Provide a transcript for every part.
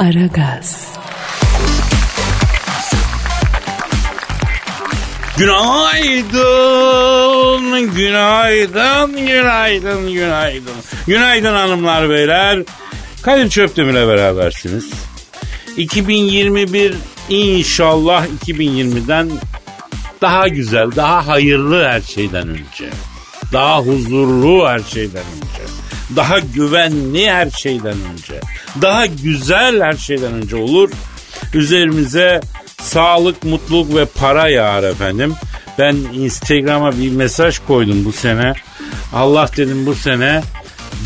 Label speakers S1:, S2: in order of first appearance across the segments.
S1: Aragaz.
S2: Günaydın, günaydın, günaydın, günaydın. Günaydın hanımlar beyler. Kadir Çöptemir'le berabersiniz. 2021 inşallah 2020'den daha güzel, daha hayırlı her şeyden önce. Daha huzurlu her şeyden önce. Daha güvenli her şeyden önce. Daha güzel her şeyden önce olur. Üzerimize sağlık, mutluluk ve para yağar efendim. Ben Instagram'a bir mesaj koydum bu sene. Allah dedim bu sene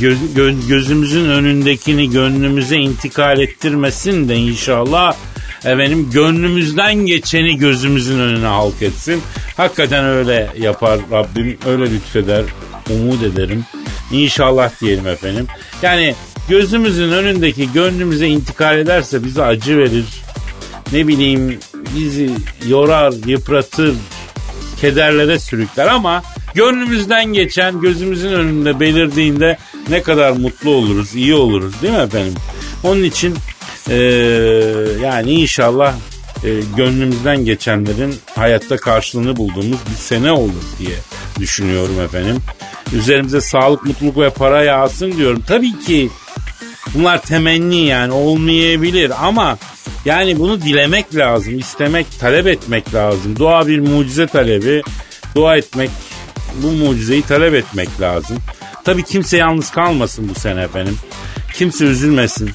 S2: göz, gö- gözümüzün önündekini gönlümüze intikal ettirmesin de inşallah efendim gönlümüzden geçeni gözümüzün önüne halk etsin. Hakikaten öyle yapar Rabbim öyle lütfeder umut ederim. İnşallah diyelim efendim. Yani gözümüzün önündeki gönlümüze intikal ederse bize acı verir. Ne bileyim bizi yorar, yıpratır, kederlere sürükler ama gönlümüzden geçen gözümüzün önünde belirdiğinde ne kadar mutlu oluruz, iyi oluruz değil mi efendim? Onun için eee, yani inşallah e, gönlümüzden geçenlerin hayatta karşılığını bulduğumuz bir sene olur diye düşünüyorum efendim. Üzerimize sağlık, mutluluk ve para yağsın diyorum. Tabii ki bunlar temenni yani olmayabilir ama yani bunu dilemek lazım, istemek, talep etmek lazım. Dua bir mucize talebi. Dua etmek, bu mucizeyi talep etmek lazım. Tabii kimse yalnız kalmasın bu sene efendim. Kimse üzülmesin.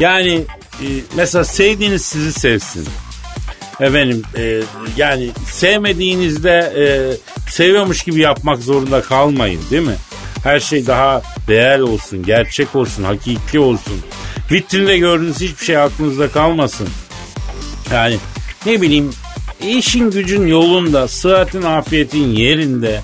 S2: Yani e, mesela sevdiğiniz sizi sevsin. Efendim e, yani sevmediğinizde e, seviyormuş gibi yapmak zorunda kalmayın değil mi? Her şey daha değerli olsun, gerçek olsun, hakiki olsun. Vitrinde gördüğünüz hiçbir şey aklınızda kalmasın. Yani ne bileyim işin gücün yolunda, sıhhatin afiyetin yerinde,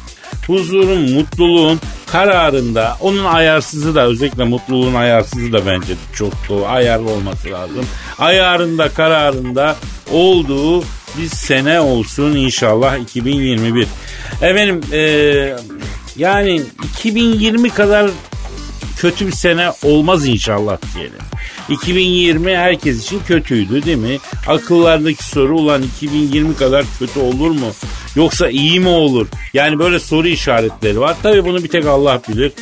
S2: huzurun, mutluluğun kararında, onun ayarsızı da özellikle mutluluğun ayarsızı da bence çok doğru, ayarlı olması lazım. Ayarında, kararında olduğu bir sene olsun inşallah 2021. Efendim eee, yani 2020 kadar kötü bir sene olmaz inşallah diyelim. 2020 herkes için kötüydü değil mi? Akıllardaki soru ulan 2020 kadar kötü olur mu? Yoksa iyi mi olur? Yani böyle soru işaretleri var. Tabii bunu bir tek Allah bilir.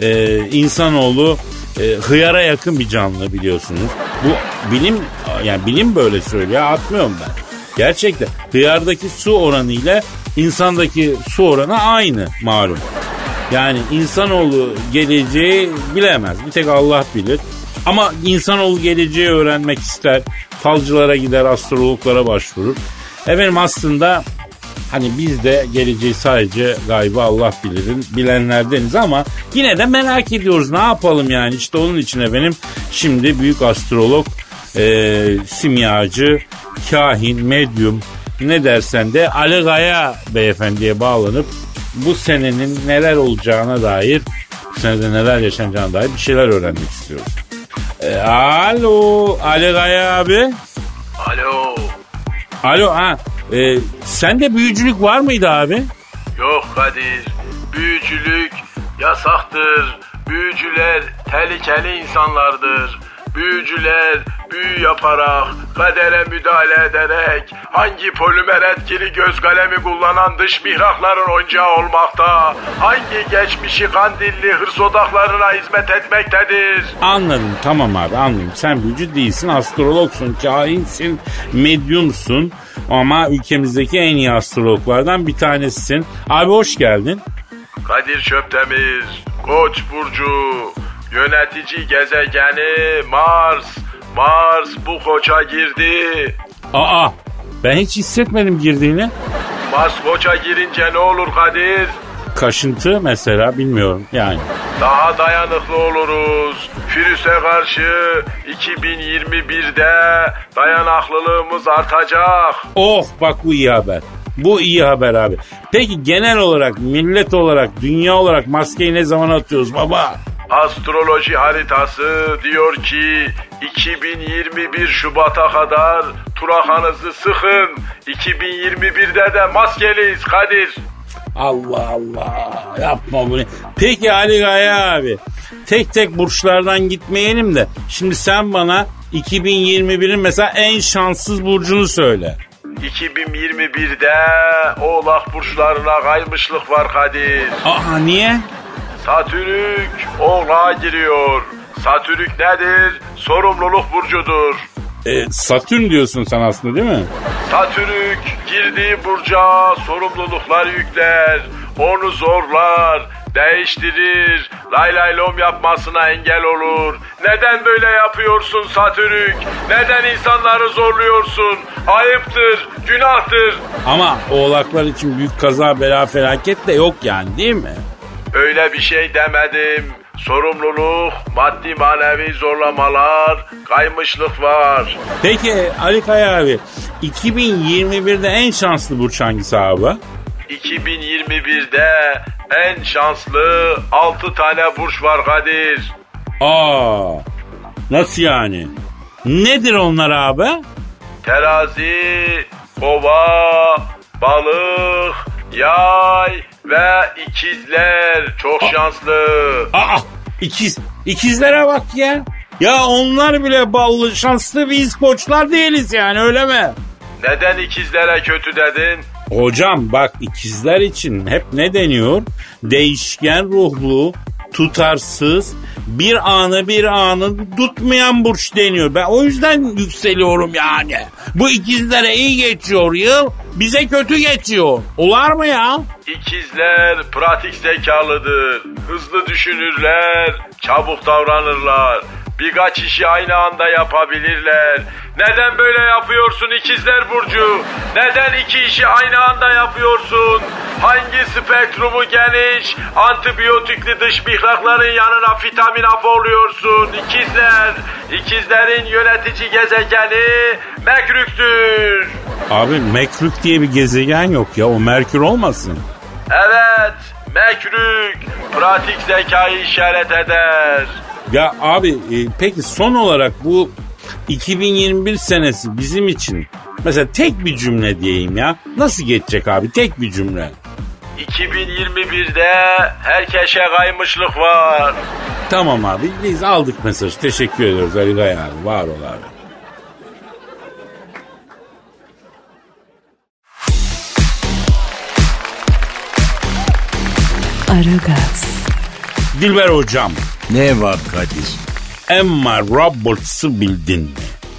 S2: Ee, insanoğlu e, hıyara yakın bir canlı biliyorsunuz. Bu bilim yani bilim böyle söylüyor. Atmıyorum ben. Gerçekten hıyardaki su oranı ile insandaki su oranı aynı malum. Yani insanoğlu geleceği bilemez. Bir tek Allah bilir. Ama insanoğlu geleceği öğrenmek ister. Falcılara gider, astrologlara başvurur. Efendim aslında hani biz de geleceği sadece gaybı Allah bilirin bilenlerdeniz ama yine de merak ediyoruz ne yapalım yani işte onun için efendim şimdi büyük astrolog e, simyacı kahin medyum ne dersen de Ali Gaya beyefendiye bağlanıp bu senenin neler olacağına dair bu senede neler yaşanacağına dair bir şeyler öğrenmek istiyoruz. E, alo Ali Gaya abi.
S3: Alo.
S2: Alo ha e, sende büyücülük var mıydı abi?
S3: Yok Kadir. Büyücülük yasaktır. Büyücüler tehlikeli insanlardır. Büyücüler büyü yaparak, kadere müdahale ederek, hangi polimer etkili göz kalemi kullanan dış mihrakların oyuncağı olmakta, hangi geçmişi kandilli hırs odaklarına hizmet etmektedir.
S2: Anladım tamam abi anladım. Sen büyücü değilsin, astrologsun, kahinsin, medyumsun ama ülkemizdeki en iyi astrologlardan bir tanesisin. Abi hoş geldin.
S3: Kadir Çöptemir, Koç burcu, yönetici gezegeni Mars. Mars bu koça girdi.
S2: Aa ben hiç hissetmedim girdiğini.
S3: Mars koça girince ne olur Kadir?
S2: Kaşıntı mesela bilmiyorum yani.
S3: Daha dayanıklı oluruz. Virüse karşı 2021'de dayanıklılığımız artacak.
S2: Oh bak bu iyi haber. Bu iyi haber abi. Peki genel olarak, millet olarak, dünya olarak maskeyi ne zaman atıyoruz baba?
S3: Astroloji haritası diyor ki 2021 Şubat'a kadar turakanızı sıkın. 2021'de de maskeliyiz Kadir.
S2: Allah Allah yapma bunu. Peki Ali Gaya abi tek tek burçlardan gitmeyelim de şimdi sen bana 2021'in mesela en şanssız burcunu söyle.
S3: 2021'de oğlak burçlarına kaymışlık var Kadir.
S2: Aa niye?
S3: Satürk oğlağa giriyor. Satürk nedir? Sorumluluk burcudur.
S2: E, Satürn diyorsun sen aslında değil mi?
S3: Satürk girdiği burca sorumluluklar yükler. Onu zorlar, değiştirir, lay lay lom yapmasına engel olur. Neden böyle yapıyorsun Satürk? Neden insanları zorluyorsun? Ayıptır, günahtır.
S2: Ama oğlaklar için büyük kaza bela felaket de yok yani değil mi?
S3: Öyle bir şey demedim. Sorumluluk, maddi manevi zorlamalar, kaymışlık var.
S2: Peki Ali Kaya abi 2021'de en şanslı burç hangisi abi?
S3: 2021'de en şanslı 6 tane burç var Kadir.
S2: Aa nasıl yani? Nedir onlar abi?
S3: Terazi, kova, balık, yay ve ikizler çok şanslı.
S2: Aa ikiz, ikizlere bak ya. Ya onlar bile ballı şanslı biz koçlar değiliz yani öyle mi?
S3: Neden ikizlere kötü dedin?
S2: Hocam bak ikizler için hep ne deniyor? Değişken ruhlu, tutarsız, bir anı bir anı tutmayan burç deniyor. Ben o yüzden yükseliyorum yani. Bu ikizlere iyi geçiyor yıl, bize kötü geçiyor. Olar mı ya?
S3: İkizler pratik zekalıdır. Hızlı düşünürler, çabuk davranırlar. Birkaç işi aynı anda yapabilirler. Neden böyle yapıyorsun ikizler Burcu? Neden iki işi aynı anda yapıyorsun? Hangi spektrumu geniş, antibiyotikli dış mihrakların yanına vitamin hapı oluyorsun? İkizler, ikizlerin yönetici gezegeni Mekrük'tür.
S2: Abi Mekrük diye bir gezegen yok ya o Merkür olmasın.
S3: Evet, Mekrük pratik zekayı işaret eder.
S2: Ya abi e, peki son olarak bu 2021 senesi bizim için mesela tek bir cümle diyeyim ya. Nasıl geçecek abi tek bir cümle?
S3: 2021'de herkese kaymışlık var.
S2: Tamam abi biz aldık mesaj. Teşekkür ediyoruz Ali Gay abi. Var ol abi.
S1: Aragaz,
S2: Dilber hocam.
S4: Ne var Kadir?
S2: Emma Roberts'ı bildin mi?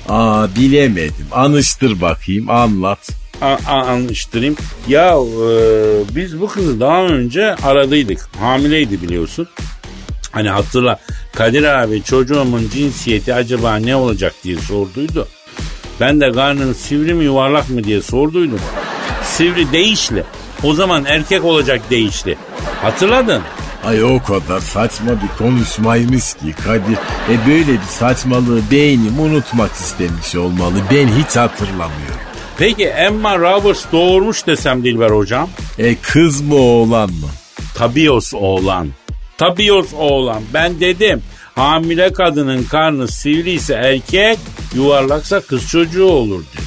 S4: Aa bilemedim. Anıştır bakayım anlat.
S2: A- a- anlaştırayım. Ya e, biz bu kızı daha önce aradıydık. Hamileydi biliyorsun. Hani hatırla Kadir abi çocuğumun cinsiyeti acaba ne olacak diye sorduydu. Ben de karnın sivri mi yuvarlak mı diye sorduydum. Sivri değişli. O zaman erkek olacak değişli. Hatırladın?
S4: Ay o kadar saçma bir konuşmaymış ki Kadir. E böyle bir saçmalığı beynim unutmak istemiş olmalı. Ben hiç hatırlamıyorum.
S2: Peki Emma Roberts doğurmuş desem Dilber hocam.
S4: E kız mı oğlan mı?
S2: Tabios oğlan. Tabios oğlan. Ben dedim hamile kadının karnı sivri ise erkek, yuvarlaksa kız çocuğu olur dedim.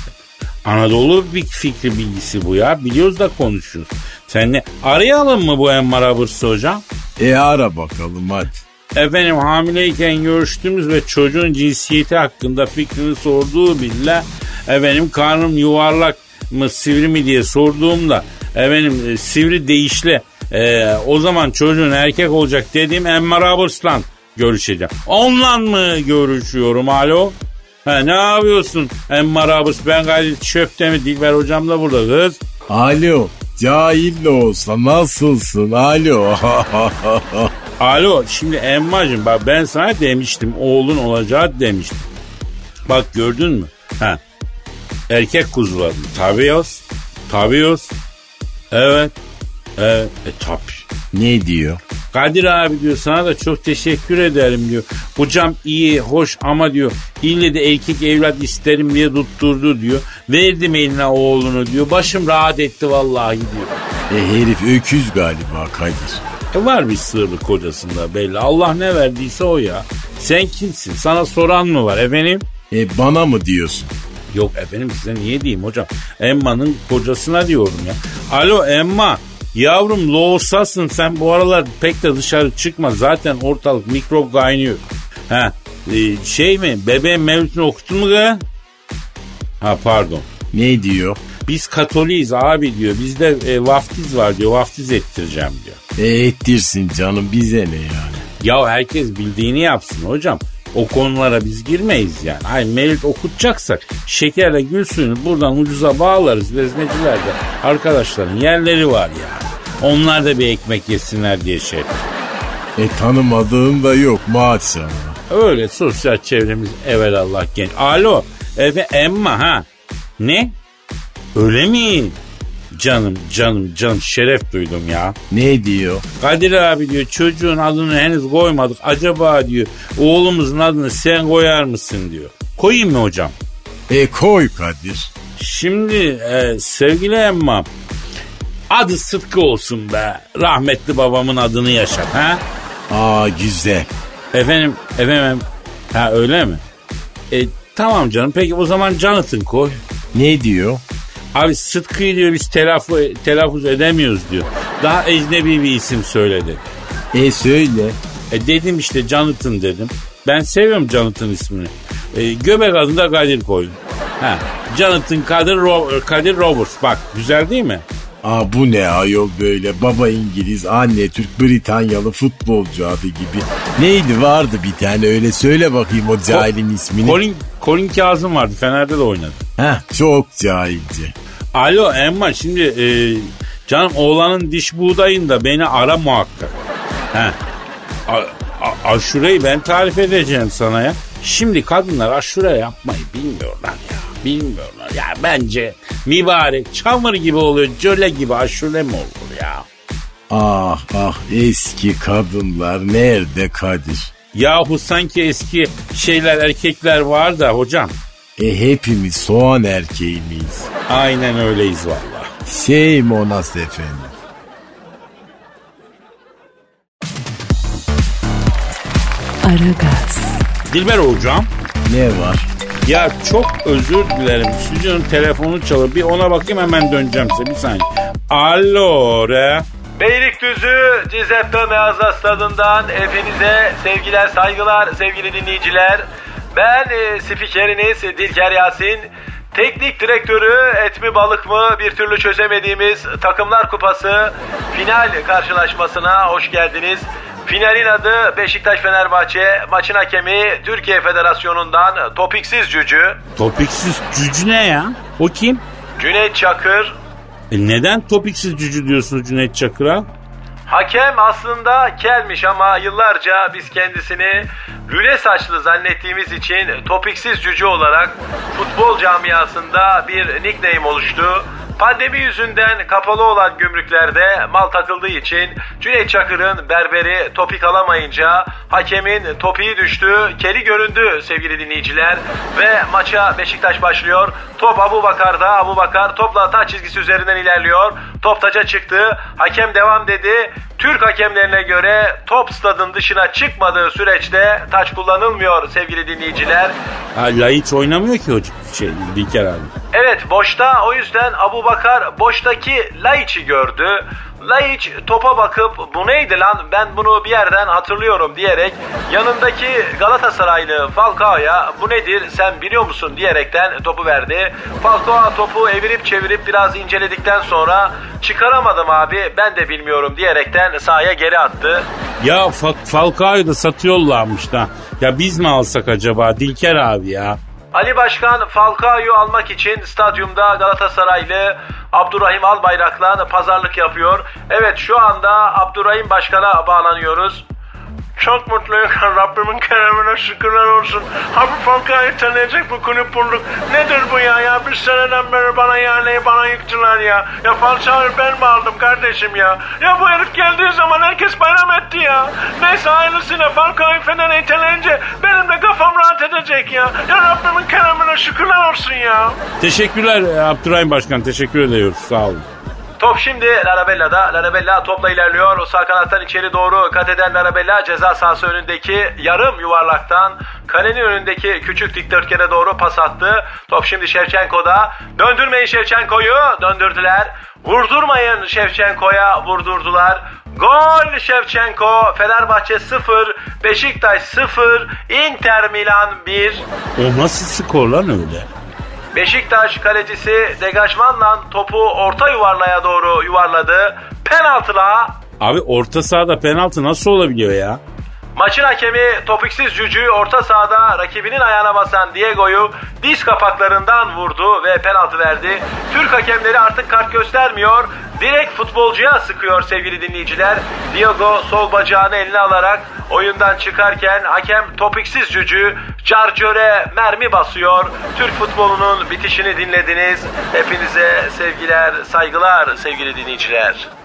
S2: Anadolu bir fikri bilgisi bu ya. Biliyoruz da konuşuyoruz. Sen ne? Arayalım mı bu Emma Roberts'ı hocam?
S4: E ara bakalım hadi.
S2: Efendim hamileyken görüştüğümüz ve çocuğun cinsiyeti hakkında fikrini sorduğu bile efendim karnım yuvarlak mı sivri mi diye sorduğumda efendim e, sivri değişli e, o zaman çocuğun erkek olacak dediğim Emma Roberts'la görüşeceğim. Onunla mı görüşüyorum alo? Ha, ne yapıyorsun Emma Roberts ben gayet çöpte mi Dilber hocam da burada kız.
S4: Alo cahil de olsa nasılsın alo.
S2: Alo şimdi Emma'cığım bak ben sana demiştim oğlun olacağı demiştim. Bak gördün mü? Ha. Erkek kuzuları. Tabios. Tabios. Evet. Evet. E tabi.
S4: ne diyor?
S2: Kadir abi diyor sana da çok teşekkür ederim diyor. Hocam iyi hoş ama diyor ille de erkek evlat isterim diye tutturdu diyor. Verdim eline oğlunu diyor. Başım rahat etti vallahi diyor.
S4: E herif öküz galiba Kadir.
S2: E var bir sırrı kocasında belli. Allah ne verdiyse o ya. Sen kimsin? Sana soran mı var efendim?
S4: E bana mı diyorsun?
S2: Yok efendim size niye diyeyim hocam? Emma'nın kocasına diyorum ya. Alo Emma. Yavrum loğusasın sen bu aralar pek de dışarı çıkma. Zaten ortalık mikrop kaynıyor. Ha, Ee, şey mi? Bebeğin mevlütünü okuttun mu kız? Ha pardon.
S4: Ne diyor?
S2: Biz Katoliyiz abi diyor. Bizde e, vaftiz var diyor. Vaftiz ettireceğim diyor.
S4: E ettirsin canım bize ne yani?
S2: Ya herkes bildiğini yapsın hocam. O konulara biz girmeyiz yani. Ay mevlüt okutacaksak şekerle gül suyunu buradan ucuza bağlarız. Veznecilerde arkadaşların yerleri var ya. Onlar da bir ekmek yesinler diye şey.
S4: E tanımadığım da yok maşallah.
S2: Öyle sosyal çevremiz evelallah genç. Alo Efe Emma ha. Ne? Öyle mi? Canım canım canım şeref duydum ya.
S4: Ne diyor?
S2: Kadir abi diyor çocuğun adını henüz koymadık. Acaba diyor oğlumuzun adını sen koyar mısın diyor. Koyayım mı hocam?
S4: E koy Kadir.
S2: Şimdi e, sevgili Emma adı Sıtkı olsun be. Rahmetli babamın adını yaşat ha.
S4: Aa güzel.
S2: Efendim efendim ha öyle mi? E, tamam canım peki o zaman Jonathan koy.
S4: Ne diyor?
S2: Abi Sıtkı'yı diyor biz telaffuz, telaffuz edemiyoruz diyor. Daha ecnebi bir isim söyledi.
S4: E söyle.
S2: E dedim işte Jonathan dedim. Ben seviyorum Jonathan ismini. E, göbek adında Kadir koyun. Ha, Jonathan Kadir, Ro- Kadir Roberts. Bak güzel değil mi?
S4: Aa bu ne ayol böyle baba İngiliz anne Türk Britanyalı futbolcu adı gibi. Neydi vardı bir tane öyle söyle bakayım o cahilin ismini.
S2: Colin, Colin Kazım vardı. Fener'de de oynadı.
S4: Heh çok cahilce.
S2: Alo Emma şimdi e, canım oğlanın diş buğdayında beni ara muhakkak. He. A- a- aşureyi ben tarif edeceğim sana ya. Şimdi kadınlar aşure yapmayı bilmiyorlar ya. Bilmiyorlar. Ya bence mübarek çamur gibi oluyor. Jöle gibi aşure mi olur ya?
S4: Ah ah eski kadınlar nerede Kadir?
S2: Yahu sanki eski şeyler erkekler var da hocam.
S4: E hepimiz soğan erkeği miyiz?
S2: Aynen öyleyiz valla.
S4: Şey Monas efendim.
S1: Aragaz,
S2: Dilber hocam.
S4: Ne var?
S2: Ya çok özür dilerim. Stüdyonun telefonu çalıyor. Bir ona bakayım hemen döneceğim size. Bir saniye. Alo re.
S3: Beylikdüzü Cizeppe Meazza Stadı'ndan hepinize sevgiler saygılar sevgili dinleyiciler. Ben e, spikeriniz Dilker Yasin. Teknik direktörü et mi balık mı bir türlü çözemediğimiz Takımlar Kupası final karşılaşmasına hoş geldiniz. Finalin adı Beşiktaş Fenerbahçe, maçın hakemi Türkiye Federasyonu'ndan Topiksiz Cücü,
S2: Topiksiz cücü ne ya? O kim?
S3: Cüneyt Çakır,
S2: E neden topiksiz cücü diyorsunuz Cüneyt Çakır'a?
S3: Hakem aslında kelmiş ama yıllarca biz kendisini lüle saçlı zannettiğimiz için topiksiz cüce olarak futbol camiasında bir nickname oluştu. Pandemi yüzünden kapalı olan gümrüklerde mal takıldığı için Cüneyt Çakır'ın berberi topik alamayınca hakemin topiği düştü, keli göründü sevgili dinleyiciler ve maça Beşiktaş başlıyor. Top Abu Bakar'da, Abu Bakar topla taç çizgisi üzerinden ilerliyor. Top taca çıktı, hakem devam dedi. Türk hakemlerine göre top stadın dışına çıkmadığı süreçte taç kullanılmıyor sevgili dinleyiciler.
S2: Ha, Laiç oynamıyor ki hocam. Şey, Dilker abi.
S3: Evet boşta o yüzden Abu Bakar boştaki Laiç'i gördü. Laiç topa bakıp bu neydi lan ben bunu bir yerden hatırlıyorum diyerek yanındaki Galatasaraylı Falcao'ya bu nedir sen biliyor musun diyerekten topu verdi. Falcao topu evirip çevirip biraz inceledikten sonra çıkaramadım abi ben de bilmiyorum diyerekten sahaya geri attı.
S2: Ya Fa- Falcao'yu da satıyorlarmış da. Ya biz mi alsak acaba Dilker abi ya?
S3: Ali Başkan Falcao'yu almak için stadyumda Galatasaraylı Abdurrahim Albayrak'la pazarlık yapıyor. Evet şu anda Abdurrahim Başkan'a bağlanıyoruz. Çok mutluyum. Rabbimin keremine şükürler olsun. Abi Falcao'yu tanıyacak bu kulüp bulduk. Nedir bu ya? Ya bir seneden beri bana yani bana yıktılar ya. Ya Falcao'yu ben mi aldım kardeşim ya? Ya bu herif geldiği zaman herkes bayram etti ya. Neyse hayırlısıyla Falcao'yu Fener'e itelince benim de kafam rahat edecek ya. Ya Rabbimin keremine şükürler olsun ya.
S2: Teşekkürler Abdurrahim Başkan. Teşekkür ediyoruz. Sağ olun.
S3: Top şimdi Larabella'da. Larabella topla ilerliyor. O sağ kanattan içeri doğru kat eden Larabella ceza sahası önündeki yarım yuvarlaktan kalenin önündeki küçük dikdörtgene doğru pas attı. Top şimdi Şevçenko'da. Döndürmeyin Şevçenko'yu. Döndürdüler. Vurdurmayın Şevçenko'ya vurdurdular. Gol Şevçenko, Fenerbahçe 0, Beşiktaş 0, Inter Milan 1.
S2: O nasıl skor lan öyle?
S3: Beşiktaş kalecisi degajmanla topu orta yuvarlaya doğru yuvarladı. Penaltıla
S2: Abi orta sahada penaltı nasıl olabiliyor ya?
S3: Maçın hakemi topiksiz cücüğü orta sahada rakibinin ayağına basan Diego'yu diz kapaklarından vurdu ve penaltı verdi. Türk hakemleri artık kart göstermiyor. Direkt futbolcuya sıkıyor sevgili dinleyiciler. Diego sol bacağını eline alarak oyundan çıkarken hakem topiksiz cücüğü carcöre mermi basıyor. Türk futbolunun bitişini dinlediniz. Hepinize sevgiler, saygılar sevgili dinleyiciler.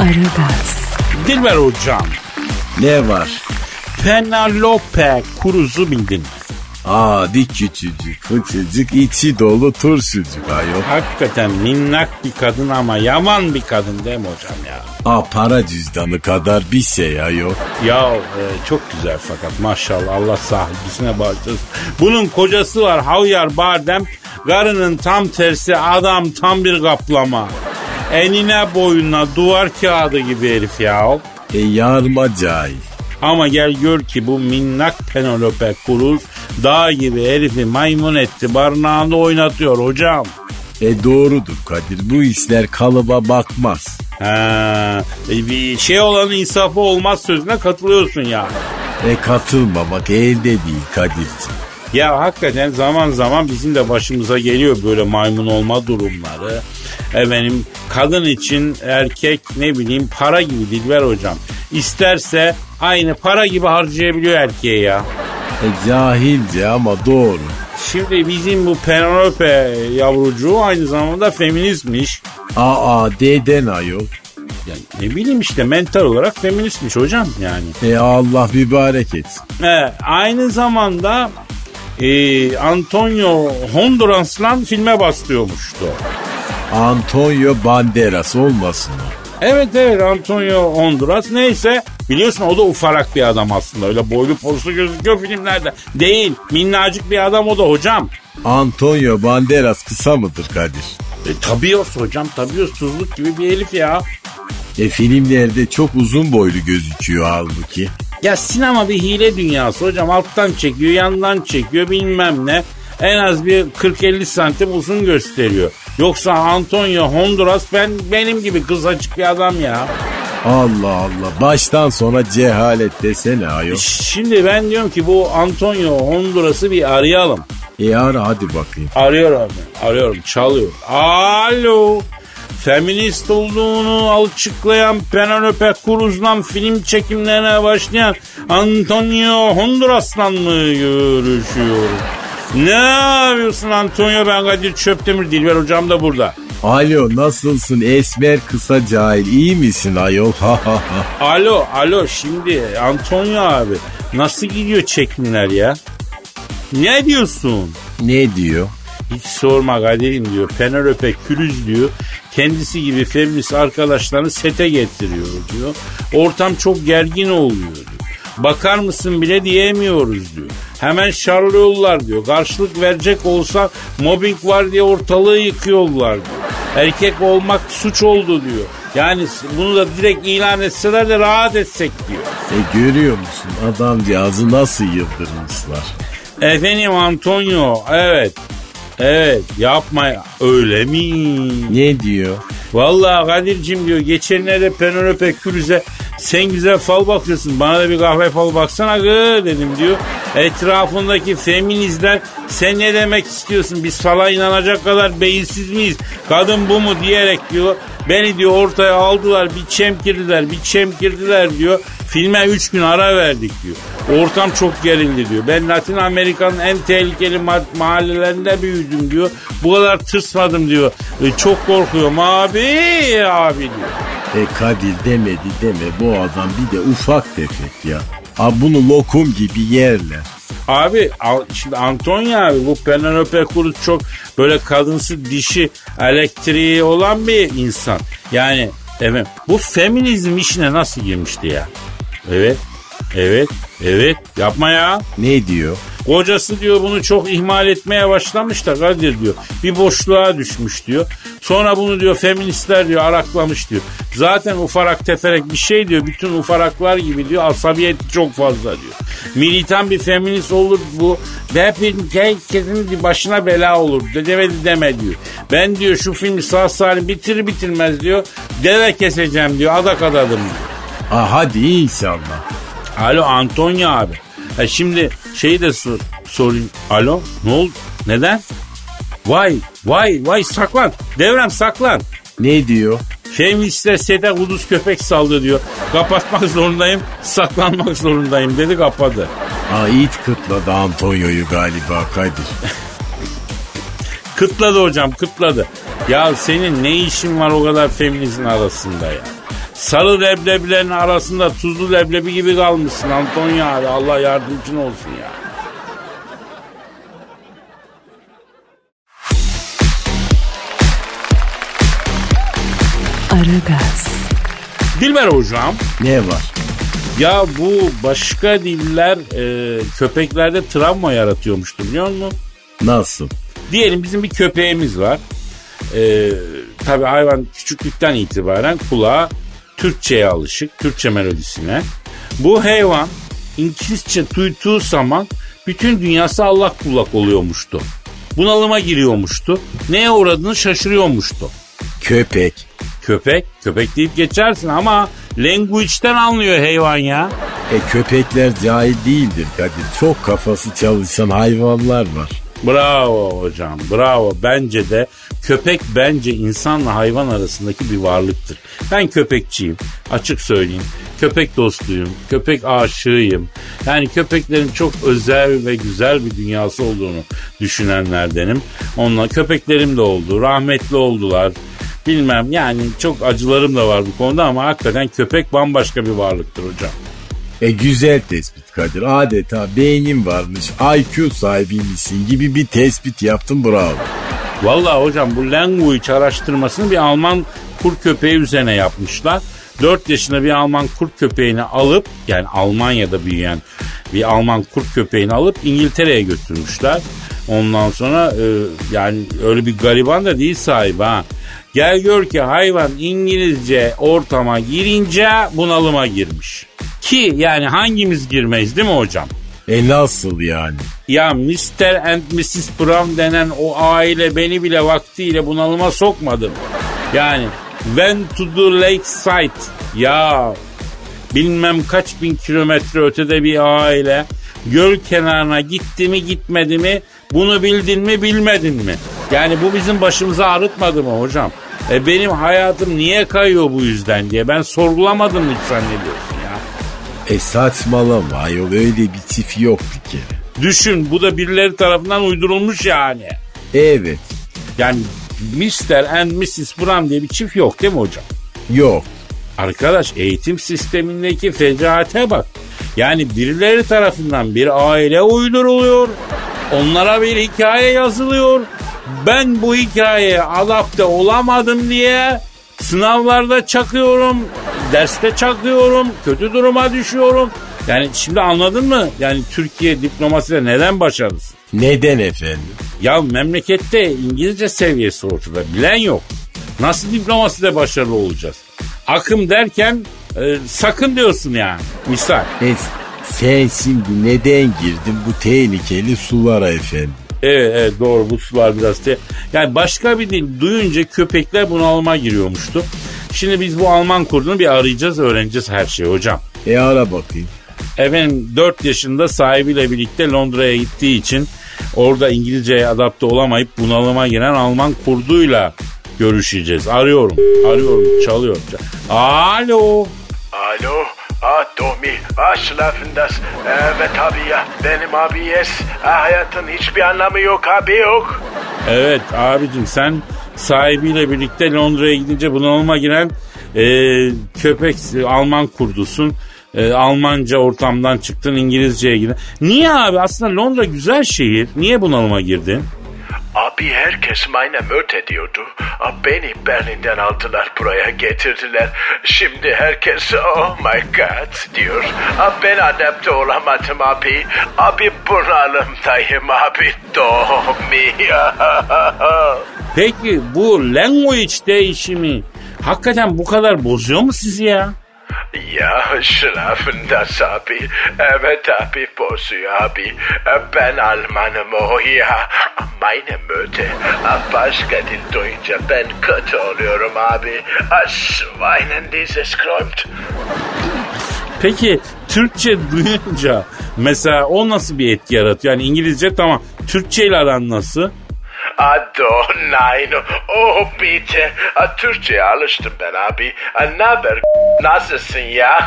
S1: Aragaz,
S2: Dilber hocam.
S4: Ne var?
S2: Penelope Cruz'u bildin mi?
S4: Adi küçücük, fıçıcık, içi dolu turşucuk ayol.
S2: Hakikaten minnak bir kadın ama yaman bir kadın değil mi hocam ya?
S4: Aa para cüzdanı kadar bir şey ayol.
S2: Ya e, çok güzel fakat maşallah Allah sahibisine bağışlasın. Bunun kocası var Havyar Bardem. Karının tam tersi adam tam bir kaplama. Enine boyuna duvar kağıdı gibi herif ya.
S4: E yarma cahil.
S2: Ama gel gör ki bu minnak Penelope Cruz dağ gibi herifi maymun etti barınağında oynatıyor hocam.
S4: E doğrudur Kadir bu işler kalıba bakmaz.
S2: Ha, e, bir şey olan insafı olmaz sözüne katılıyorsun ya.
S4: E katılmamak elde değil Kadir'ciğim.
S2: Ya hakikaten zaman zaman bizim de başımıza geliyor böyle maymun olma durumları. Efendim kadın için erkek ne bileyim para gibi Dilber hocam. İsterse aynı para gibi harcayabiliyor erkeğe ya.
S4: E cahilce ama doğru.
S2: Şimdi bizim bu Penelope yavrucuğu aynı zamanda feministmiş.
S4: Aa deden ayol.
S2: Yani ne bileyim işte mental olarak feministmiş hocam yani.
S4: E Allah mübarek etsin.
S2: He, aynı zamanda e, Antonio Honduras'la filme bastırıyormuştu.
S4: Antonio Banderas olmasın o.
S2: Evet evet Antonio Honduras neyse biliyorsun o da ufalak bir adam aslında öyle boylu poslu gözüküyor filmlerde. Değil minnacık bir adam o da hocam.
S4: Antonio Banderas kısa mıdır Kadir?
S2: E, tabios hocam tabios tuzluk gibi bir herif ya.
S4: E filmlerde çok uzun boylu gözüküyor halbuki.
S2: Ya sinema bir hile dünyası hocam alttan çekiyor yandan çekiyor bilmem ne. En az bir 40-50 santim uzun gösteriyor. Yoksa Antonio Honduras ben benim gibi kısacık bir adam ya.
S4: Allah Allah baştan sona cehalet desene ayol.
S2: Şimdi ben diyorum ki bu Antonio Honduras'ı bir arayalım.
S4: E ara hadi bakayım.
S2: Arıyorum arıyorum çalıyor. Alo. Feminist olduğunu açıklayan Penelope Cruz'la film çekimlerine başlayan Antonio Honduras'la mı görüşüyorum? Ne yapıyorsun Antonio? Ben Kadir Çöptemir Dilber hocam da burada.
S4: Alo nasılsın esmer kısa cahil iyi misin ayol?
S2: Alo, alo şimdi Antonio abi nasıl gidiyor çekimler ya? Ne diyorsun?
S4: Ne diyor?
S2: Hiç sorma Kadir'im diyor. Penelope Cruz diyor. Kendisi gibi feminist arkadaşlarını sete getiriyor diyor. Ortam çok gergin oluyor diyor. Bakar mısın bile diyemiyoruz diyor. Hemen şarlıyorlar diyor. Karşılık verecek olsa mobbing var diye ortalığı yıkıyorlar diyor. Erkek olmak suç oldu diyor. Yani bunu da direkt ilan etseler de rahat etsek diyor.
S4: E görüyor musun adamcağızı nasıl yıldırmışlar?
S2: Efendim Antonio evet. Evet yapma ya. öyle mi?
S4: Ne diyor?
S2: Vallahi Kadir'cim diyor geçenlerde Penelope Cruz'e sen güzel fal bakıyorsun bana da bir kahve fal baksana gı dedim diyor. Etrafındaki feministler sen ne demek istiyorsun biz fala inanacak kadar beyinsiz miyiz? Kadın bu mu diyerek diyor. Beni diyor ortaya aldılar bir çemkirdiler bir çemkirdiler diyor. Filme 3 gün ara verdik diyor. Ortam çok gerildi diyor. Ben Latin Amerika'nın en tehlikeli ma- mahallelerinde büyüdüm diyor. Bu kadar tırsmadım diyor. E, çok korkuyorum abi abi diyor.
S4: E Kadir demedi deme bu adam bir de ufak tefek ya. Ha bunu lokum gibi yerler.
S2: Abi şimdi Antonio abi bu Penelope Cruz çok böyle kadınsı dişi elektriği olan bir insan. Yani evet bu feminizm işine nasıl girmişti ya? Evet. Evet. Evet. Yapma ya.
S4: Ne diyor?
S2: Kocası diyor bunu çok ihmal etmeye başlamış da Kadir diyor. Bir boşluğa düşmüş diyor. Sonra bunu diyor feministler diyor araklamış diyor. Zaten ufarak teferek bir şey diyor. Bütün ufaraklar gibi diyor asabiyeti çok fazla diyor. Militan bir feminist olur bu. Hepin herkesin başına bela olur. Demedi deme diyor. Ben diyor şu filmi sağ salim bitir bitirmez diyor. Deve keseceğim diyor. Adak adadım diyor.
S4: Ah hadi inşallah.
S2: Alo Antonio abi. Ha şimdi şeyi de sor, sorayım. Alo ne oldu? Neden? Vay vay vay saklan. Devrem saklan.
S4: Ne diyor?
S2: Feministler sete kuduz köpek saldı diyor. Kapatmak zorundayım, saklanmak zorundayım dedi kapadı.
S4: Aa it kıtladı Antonio'yu galiba Kadir.
S2: Kıtladı hocam kıtladı. Ya senin ne işin var o kadar feminizmin arasında ya? Sarı leblebilerin arasında tuzlu leblebi gibi kalmışsın Antonio abi. Allah yardımcın olsun ya.
S1: Aragaz,
S2: Dilber hocam.
S4: Ne var?
S2: Ya bu başka diller e, köpeklerde travma yaratıyormuştu biliyor musun?
S4: Nasıl?
S2: Diyelim bizim bir köpeğimiz var. E, tabii hayvan küçüklükten itibaren kulağa Türkçe'ye alışık, Türkçe melodisine. Bu hayvan İngilizce duyduğu zaman bütün dünyası Allah kullak oluyormuştu. Bunalıma giriyormuştu. Neye uğradığını şaşırıyormuştu.
S4: Köpek.
S2: Köpek, köpek deyip geçersin ama language'den anlıyor hayvan ya.
S4: E köpekler cahil değildir Kadir. Çok kafası çalışan hayvanlar var.
S2: Bravo hocam bravo. Bence de köpek bence insanla hayvan arasındaki bir varlıktır. Ben köpekçiyim açık söyleyeyim. Köpek dostuyum, köpek aşığıyım. Yani köpeklerin çok özel ve güzel bir dünyası olduğunu düşünenlerdenim. Onunla köpeklerim de oldu, rahmetli oldular. Bilmem yani çok acılarım da var bu konuda ama hakikaten köpek bambaşka bir varlıktır hocam.
S4: E güzel tespit Kadir. Adeta beynin varmış, IQ sahibiymişsin gibi bir tespit yaptın bravo.
S2: Vallahi hocam bu language araştırmasını bir Alman kur köpeği üzerine yapmışlar. 4 yaşında bir Alman kurt köpeğini alıp yani Almanya'da büyüyen bir Alman kurt köpeğini alıp İngiltere'ye götürmüşler. Ondan sonra e, yani öyle bir gariban da değil sahibi ha. Gel gör ki hayvan İngilizce ortama girince bunalıma girmiş. Ki yani hangimiz girmeyiz değil mi hocam?
S4: E nasıl yani?
S2: Ya Mr. and Mrs. Brown denen o aile beni bile vaktiyle bunalıma sokmadı? Yani went to the lakeside. Ya bilmem kaç bin kilometre ötede bir aile göl kenarına gitti mi gitmedi mi bunu bildin mi bilmedin mi? Yani bu bizim başımıza ağrıtmadı mı hocam? E benim hayatım niye kayıyor bu yüzden diye ben sorgulamadım hiç zannediyorsun?
S4: E saçmalama ayol öyle bir çift yok bir kere.
S2: Düşün bu da birileri tarafından uydurulmuş yani.
S4: Evet
S2: Yani Mr. and Mrs. Brown diye bir çift yok değil mi hocam?
S4: yok.
S2: Arkadaş eğitim sistemindeki fecaate bak. Yani birileri tarafından bir aile uyduruluyor. Onlara bir hikaye yazılıyor. Ben bu hikayeye adapte olamadım diye sınavlarda çakıyorum, derste çakıyorum, kötü duruma düşüyorum. Yani şimdi anladın mı? Yani Türkiye diplomaside neden başarısız?
S4: Neden efendim?
S2: Ya memlekette İngilizce seviyesi ortada. Bilen yok. Nasıl diplomaside başarılı olacağız? Akım derken e, sakın diyorsun yani. Misal.
S4: E, sen şimdi neden girdin bu tehlikeli sulara efendim?
S2: Evet, evet doğru bu sular biraz te- Yani başka bir dil duyunca köpekler bunalıma giriyormuştu. Şimdi biz bu Alman kurdunu bir arayacağız öğreneceğiz her şeyi hocam.
S4: E ara bakayım.
S2: Efendim 4 yaşında sahibiyle birlikte Londra'ya gittiği için orada İngilizceye adapte olamayıp bunalıma giren Alman kurduyla görüşeceğiz. Arıyorum, arıyorum, çalıyor. Alo.
S5: Alo, Domi, ah Schlafendas. Evet abi ya, benim abi yes. Hayatın hiçbir anlamı yok abi yok.
S2: Evet abicim sen sahibiyle birlikte Londra'ya gidince bunalıma giren e, köpek Alman kurdusun. E, Almanca ortamdan çıktın İngilizceye girdin. Niye abi aslında Londra güzel şehir. Niye bunalıma girdin?
S5: Abi
S4: herkes meine Möte diyordu. Aa, Beni Berlin'den aldılar buraya getirdiler. Şimdi herkes oh my god diyor. Aa, Ben adapte olamadım abi. Abi bunalımdayım abi. Domi.
S2: Peki bu language değişimi hakikaten bu kadar bozuyor mu sizi ya?
S4: Ya schlafen das abi. Evet abi bozuyor abi. Ben Almanım o ya. Meine Möte. Başka dil duyunca ben kötü oluyorum abi. Schweinen dieses Kräumt.
S2: Peki Türkçe duyunca mesela o nasıl bir etki yaratıyor? Yani İngilizce tamam. Türkçe ile aran nasıl?
S4: Ado nein. Oh bitte. A, Türkçe'ye alıştım ben abi. Ne haber? Nasılsın ya?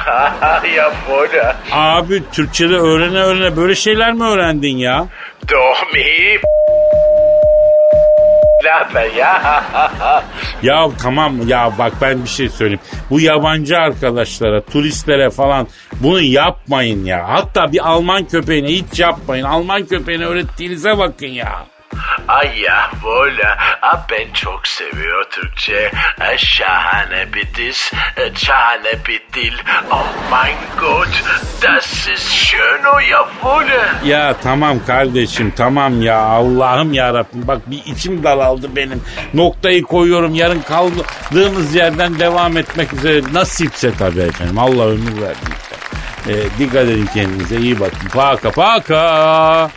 S4: ya burada.
S2: Abi Türkçe'de öğrene öğrene böyle şeyler mi öğrendin ya?
S4: Domi. Haber ya?
S2: Ya tamam ya bak ben bir şey söyleyeyim. Bu yabancı arkadaşlara, turistlere falan bunu yapmayın ya. Hatta bir Alman köpeğine hiç yapmayın. Alman köpeğine öğrettiğinize bakın ya.
S4: Ay ya böyle. A, ben çok seviyor Türkçe. E, Şahane bir diz. e, Şahane bir dil. Oh mein Gott. Das ist schön o ya böyle.
S2: Ya tamam kardeşim tamam ya Allah'ım ya Rabbim bak bir içim daraldı benim. Noktayı koyuyorum yarın kaldığımız yerden devam etmek üzere nasipse tabii efendim Allah ömür verdiyse. Ee, dikkat edin kendinize iyi bakın. Paka paka.